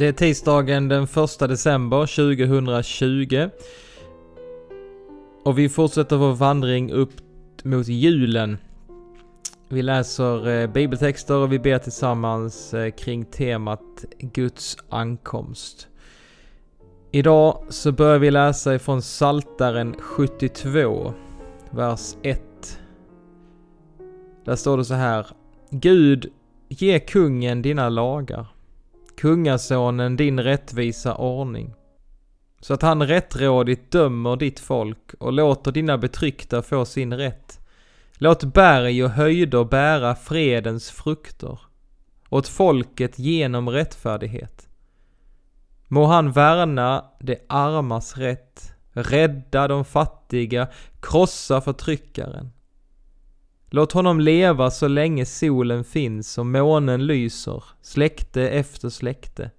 Det är tisdagen den 1 december 2020. Och vi fortsätter vår vandring upp mot julen. Vi läser eh, bibeltexter och vi ber tillsammans eh, kring temat Guds ankomst. Idag så börjar vi läsa ifrån Saltaren 72, vers 1. Där står det så här. Gud, ge kungen dina lagar kungasonen din rättvisa ordning. Så att han rättrådigt dömer ditt folk och låter dina betryckta få sin rätt. Låt berg och höjder bära fredens frukter åt folket genom rättfärdighet. Må han värna de armas rätt, rädda de fattiga, krossa förtryckaren. Låt honom leva så länge solen finns och månen lyser, släkte efter släkte.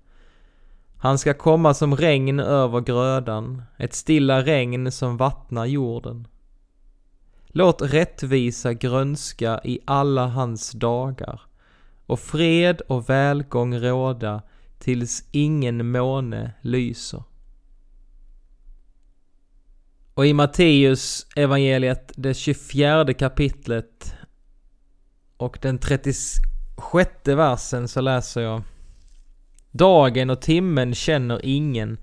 Han ska komma som regn över grödan, ett stilla regn som vattnar jorden. Låt rättvisa grönska i alla hans dagar och fred och välgång råda tills ingen måne lyser. Och i Matteus evangeliet, det 24 kapitlet och den 36 versen så läser jag Dagen och timmen känner ingen,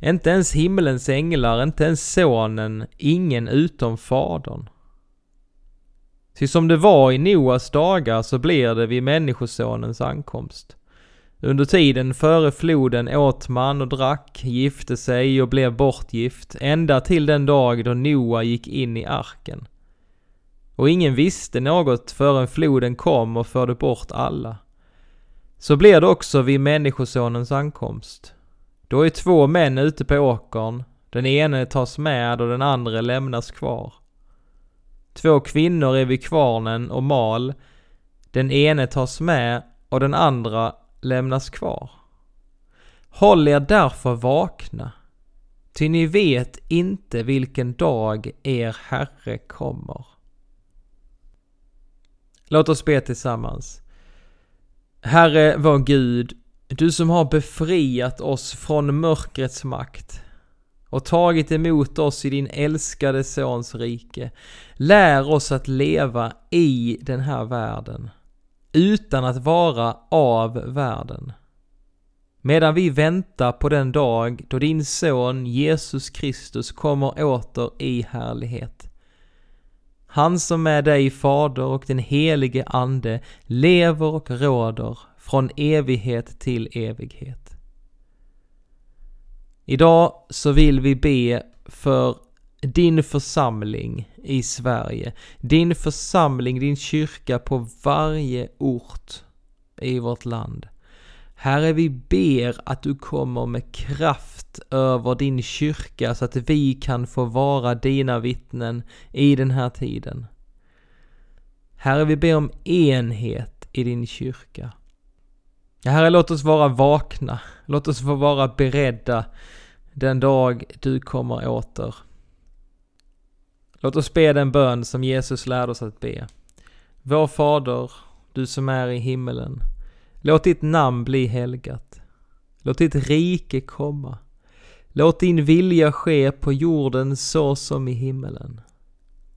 inte ens himmelens änglar, inte ens sonen, ingen utom fadern. Ty som det var i Noas dagar så blir det vid Människosonens ankomst. Under tiden före floden åt man och drack, gifte sig och blev bortgift, ända till den dag då Noa gick in i arken. Och ingen visste något förrän floden kom och förde bort alla. Så blir det också vid Människosonens ankomst. Då är två män ute på åkern, den ene tas med och den andra lämnas kvar. Två kvinnor är vid kvarnen och mal, den ene tas med och den andra lämnas kvar. Håll er därför vakna, ty ni vet inte vilken dag er Herre kommer. Låt oss be tillsammans. Herre vår Gud, du som har befriat oss från mörkrets makt och tagit emot oss i din älskade Sons rike. Lär oss att leva i den här världen utan att vara av världen. Medan vi väntar på den dag då din son Jesus Kristus kommer åter i härlighet. Han som är dig Fader och den helige Ande lever och råder från evighet till evighet. Idag så vill vi be för din församling i Sverige, din församling, din kyrka på varje ort i vårt land. Herre, vi ber att du kommer med kraft över din kyrka så att vi kan få vara dina vittnen i den här tiden. Herre, vi ber om enhet i din kyrka. Herre, låt oss vara vakna. Låt oss få vara beredda den dag du kommer åter. Låt oss be den bön som Jesus lärde oss att be. Vår Fader, du som är i himmelen. Låt ditt namn bli helgat. Låt ditt rike komma. Låt din vilja ske på jorden så som i himmelen.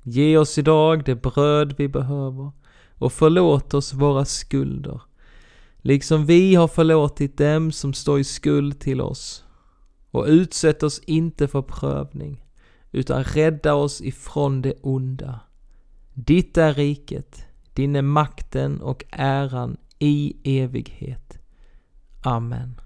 Ge oss idag det bröd vi behöver och förlåt oss våra skulder, liksom vi har förlåtit dem som står i skuld till oss. Och utsätt oss inte för prövning, utan rädda oss ifrån det onda. Ditt är riket, din är makten och äran i evighet. Amen.